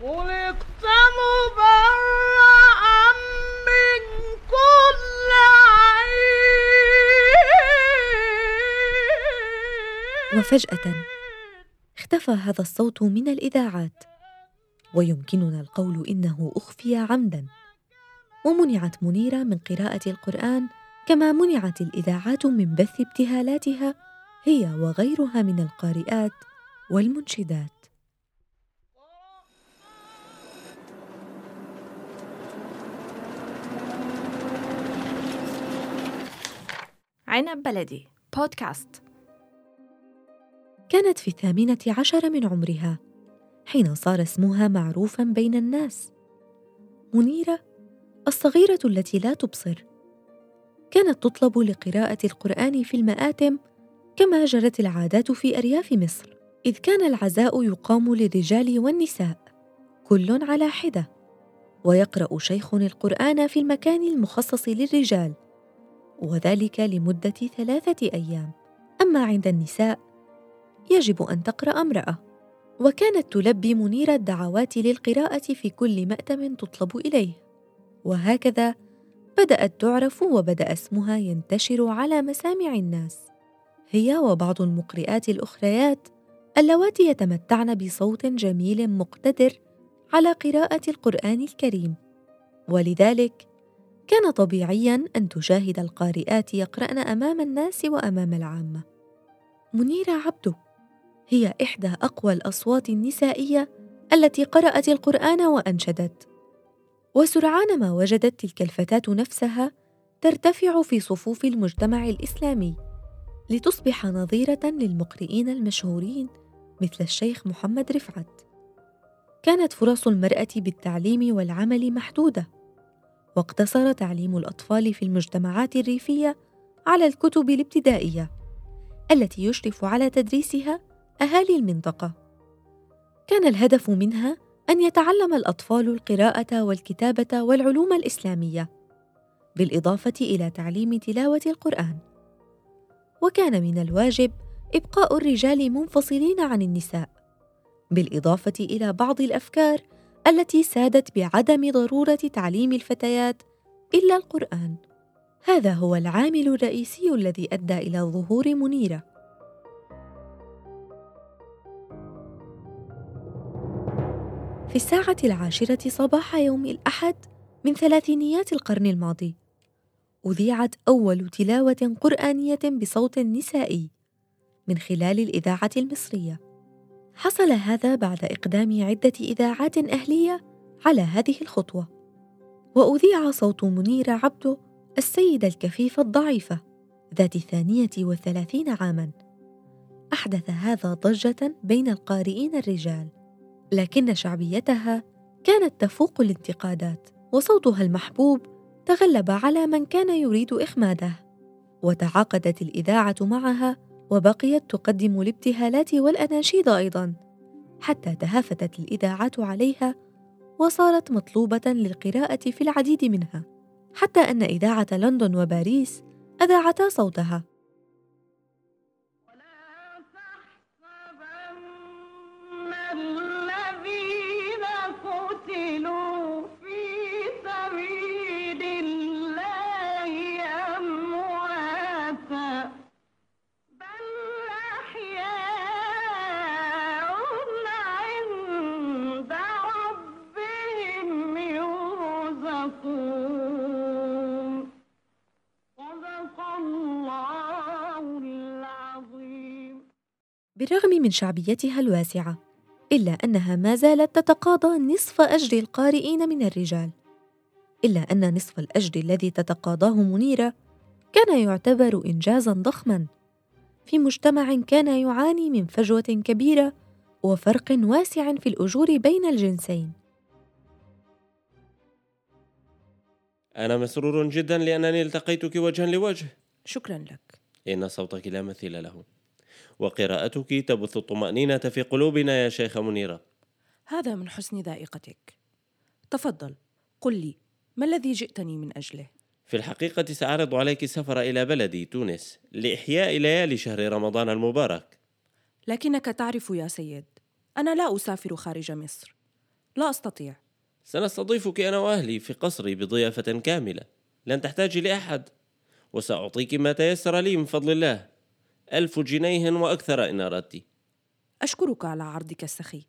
خلقت مبرأ من كل عيب وفجأة اختفى هذا الصوت من الإذاعات ويمكننا القول إنه أخفي عمدا. ومنعت منيرة من قراءة القرآن كما منعت الإذاعات من بث ابتهالاتها هي وغيرها من القارئات والمنشدات. عنب بلدي. بودكاست. كانت في الثامنة عشر من عمرها حين صار اسمها معروفا بين الناس. منيرة الصغيرة التي لا تبصر. كانت تطلب لقراءة القرآن في المآتم كما جرت العادات في أرياف مصر. إذ كان العزاء يقام للرجال والنساء. كل على حدة. ويقرأ شيخ القرآن في المكان المخصص للرجال. وذلك لمدة ثلاثة أيام. أما عند النساء يجب أن تقرأ امرأة. وكانت تلبي منيرة الدعوات للقراءة في كل مأتم تطلب إليه. وهكذا بدأت تعرف وبدأ اسمها ينتشر على مسامع الناس. هي وبعض المقرئات الأخريات اللواتي يتمتعن بصوت جميل مقتدر على قراءة القرآن الكريم. ولذلك كان طبيعيا أن تشاهد القارئات يقرأن أمام الناس وأمام العامة. منيرة عبده هي إحدى أقوى الأصوات النسائية التي قرأت القرآن وأنشدت. وسرعان ما وجدت تلك الفتاة نفسها ترتفع في صفوف المجتمع الإسلامي لتصبح نظيرة للمقرئين المشهورين مثل الشيخ محمد رفعت. كانت فرص المرأة بالتعليم والعمل محدودة. واقتصر تعليم الأطفال في المجتمعات الريفية على الكتب الابتدائية التي يشرف على تدريسها أهالي المنطقة. كان الهدف منها أن يتعلم الأطفال القراءة والكتابة والعلوم الإسلامية بالإضافة إلى تعليم تلاوة القرآن. وكان من الواجب إبقاء الرجال منفصلين عن النساء بالإضافة إلى بعض الأفكار التي سادت بعدم ضرورة تعليم الفتيات إلا القرآن. هذا هو العامل الرئيسي الذي أدى إلى ظهور منيرة. في الساعة العاشرة صباح يوم الأحد من ثلاثينيات القرن الماضي أذيعت أول تلاوة قرآنية بصوت نسائي من خلال الإذاعة المصرية. حصل هذا بعد إقدام عدة إذاعات أهلية على هذه الخطوة. وأذيع صوت منيرة عبده السيدة الكفيفة الضعيفة ذات الثانية وثلاثين عاماً. أحدث هذا ضجة بين القارئين الرجال لكن شعبيتها كانت تفوق الانتقادات وصوتها المحبوب تغلب على من كان يريد إخماده. وتعاقدت الإذاعة معها وبقيت تقدم الابتهالات والأناشيد أيضا حتى تهافتت الإذاعات عليها وصارت مطلوبة للقراءة في العديد منها حتى أن إذاعة لندن وباريس أذاعتا صوتها. بالرغم من شعبيتها الواسعة إلا أنها ما زالت تتقاضى نصف أجر القارئين من الرجال. إلا أن نصف الأجر الذي تتقاضاه منيرة كان يعتبر إنجازا ضخما. في مجتمع كان يعاني من فجوة كبيرة وفرق واسع في الأجور بين الجنسين. أنا مسرور جدا لأنني التقيتك وجها لوجه شكرا لك. إن صوتك لا مثيل له. وقراءتك تبث الطمأنينة في قلوبنا يا شيخ منيرة هذا من حسن ذائقتك. تفضل قل لي ما الذي جئتني من أجله؟ في الحقيقة سأعرض عليك السفر إلى بلدي تونس لإحياء ليالي شهر رمضان المبارك. لكنك تعرف يا سيد أنا لا أسافر خارج مصر. لا أستطيع. سنستضيفك أنا وأهلي في قصري بضيافة كاملة. لن تحتاجي لأحد. وسأعطيك ما تيسر لي من فضل الله. ألف جنيه وأكثر إن أردت. أشكرك على عرضك السخي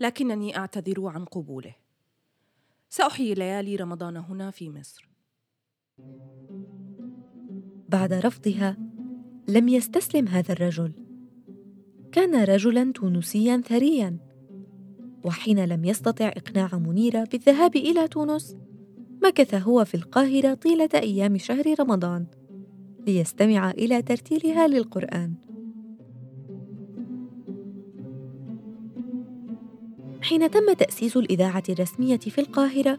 لكنني أعتذر عن قبوله. سأحيي ليالي رمضان هنا في مصر. بعد رفضها لم يستسلم هذا الرجل. كان رجلا تونسيا ثريا. وحين لم يستطع إقناع منيرة بالذهاب إلى تونس مكث هو في القاهرة طيلة أيام شهر رمضان ليستمع إلى ترتيلها للقرآن. حين تم تأسيس الإذاعة الرسمية في القاهرة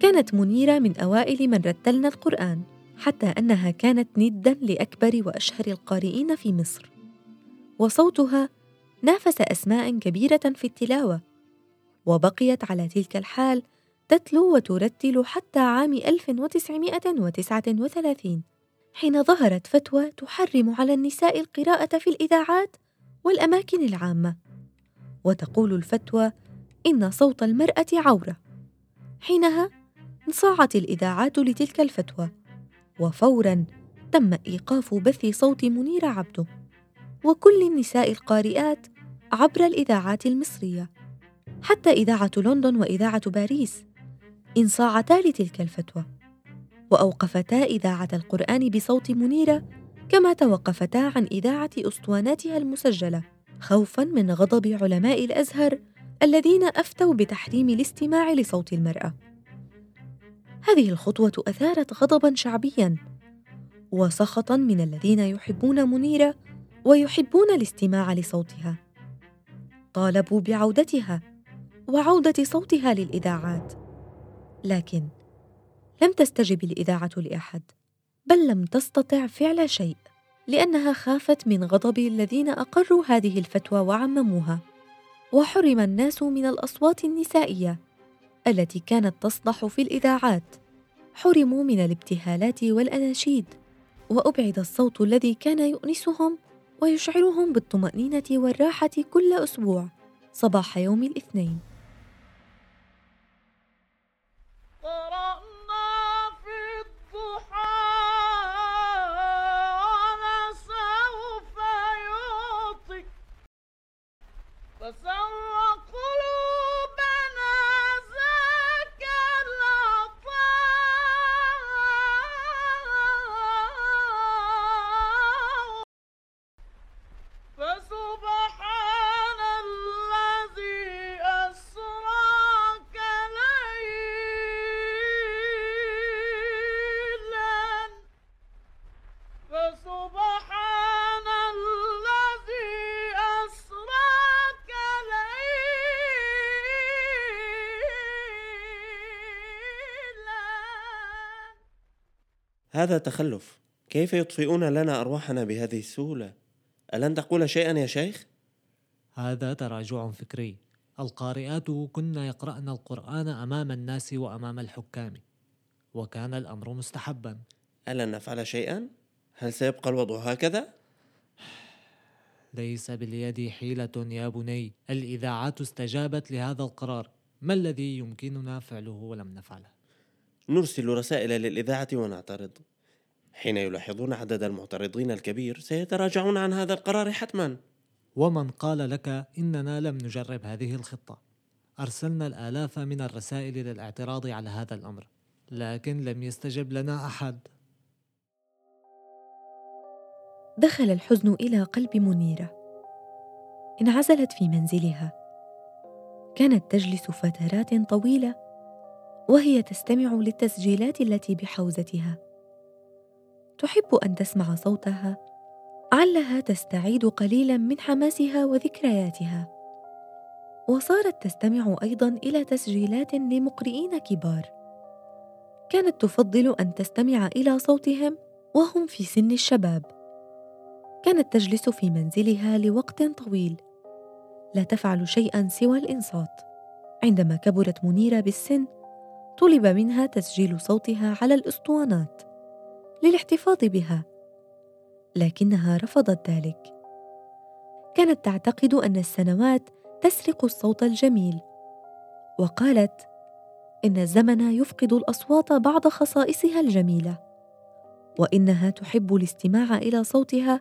كانت منيرة من أوائل من رتلن القرآن حتى أنها كانت ندا لأكبر وأشهر القارئين في مصر. وصوتها نافس أسماء كبيرة في التلاوة وبقيت على تلك الحال تتلو وترتل حتى عام 1939 حين ظهرت فتوى تحرم على النساء القراءة في الإذاعات والأماكن العامة. وتقول الفتوى إن صوت المرأة عورة. حينها انصاعت الإذاعات لتلك الفتوى وفورا تم إيقاف بث صوت منير عبده وكل النساء القارئات عبر الإذاعات المصرية. حتى إذاعة لندن وإذاعة باريس. انصاعتا لتلك الفتوى. وأوقفتا إذاعة القرآن بصوت منيرة كما توقفتا عن إذاعة أسطواناتها المسجلة خوفا من غضب علماء الأزهر الذين أفتوا بتحريم الاستماع لصوت المرأة. هذه الخطوة أثارت غضبا شعبيا وسخطا من الذين يحبون منيرة ويحبون الاستماع لصوتها. طالبوا بعودتها وعودة صوتها للإذاعات. لكن لم تستجب الإذاعة لأحد بل لم تستطع فعل شيء لأنها خافت من غضب الذين أقروا هذه الفتوى وعمموها وحرم الناس من الأصوات النسائية التي كانت تصدح في الإذاعات. حرموا من الابتهالات والأناشيد وأبعد الصوت الذي كان يؤنسهم ويشعرهم بالطمأنينة والراحة كل أسبوع صباح يوم الاثنين. هذا تخلف كيف يطفئون لنا أرواحنا بهذه السهولة ألن تقول شيئا يا شيخ؟ هذا تراجع فكري القارئات كن يقرأن القرآن أمام الناس وأمام الحكام وكان الأمر مستحبا ألن نفعل شيئا؟ هل سيبقى الوضع هكذا؟ ليس باليد حيلة يا بني الإذاعات استجابت لهذا القرار ما الذي يمكننا فعله ولم نفعله؟ نرسل رسائل للإذاعة ونعترض. حين يلاحظون عدد المعترضين الكبير سيتراجعون عن هذا القرار حتما. ومن قال لك إننا لم نجرب هذه الخطة؟ أرسلنا الآلاف من الرسائل للاعتراض على هذا الأمر لكن لم يستجب لنا أحد. دخل الحزن إلى قلب منيرة. انعزلت في منزلها. كانت تجلس فترات طويلة. وهي تستمع للتسجيلات التي بحوزتها. تحب أن تسمع صوتها؟ علها تستعيد قليلا من حماسها وذكرياتها. وصارت تستمع أيضا إلى تسجيلات لمقرئين كبار. كانت تفضل أن تستمع إلى صوتهم وهم في سن الشباب. كانت تجلس في منزلها لوقت طويل. لا تفعل شيئا سوى الإنصات. عندما كبرت منيرة بالسن طلب منها تسجيل صوتها على الأسطوانات للاحتفاظ بها لكنها رفضت ذلك. كانت تعتقد أن السنوات تسرق الصوت الجميل وقالت إن الزمن يفقد الأصوات بعض خصائصها الجميلة وإنها تحب الاستماع إلى صوتها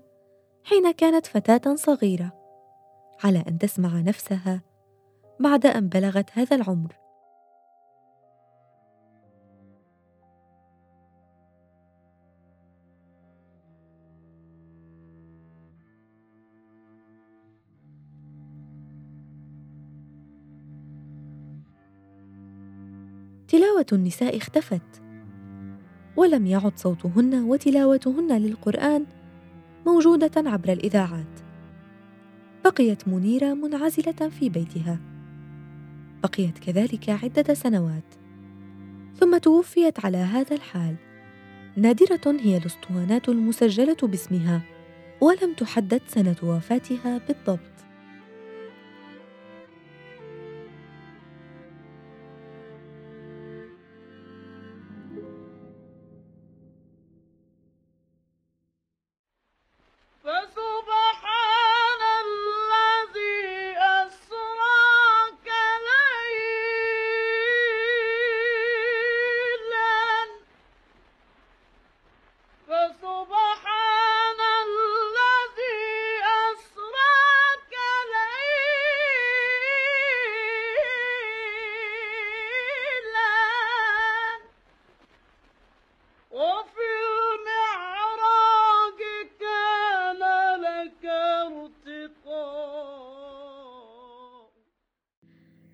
حين كانت فتاة صغيرة على أن تسمع نفسها بعد أن بلغت هذا العمر. تلاوة النساء اختفت. ولم يعد صوتهن وتلاوتهن للقرآن موجودة عبر الإذاعات. بقيت منيرة منعزلة في بيتها. بقيت كذلك عدة سنوات. ثم توفيت على هذا الحال. نادرة هي الأسطوانات المسجلة باسمها ولم تحدد سنة وفاتها بالضبط.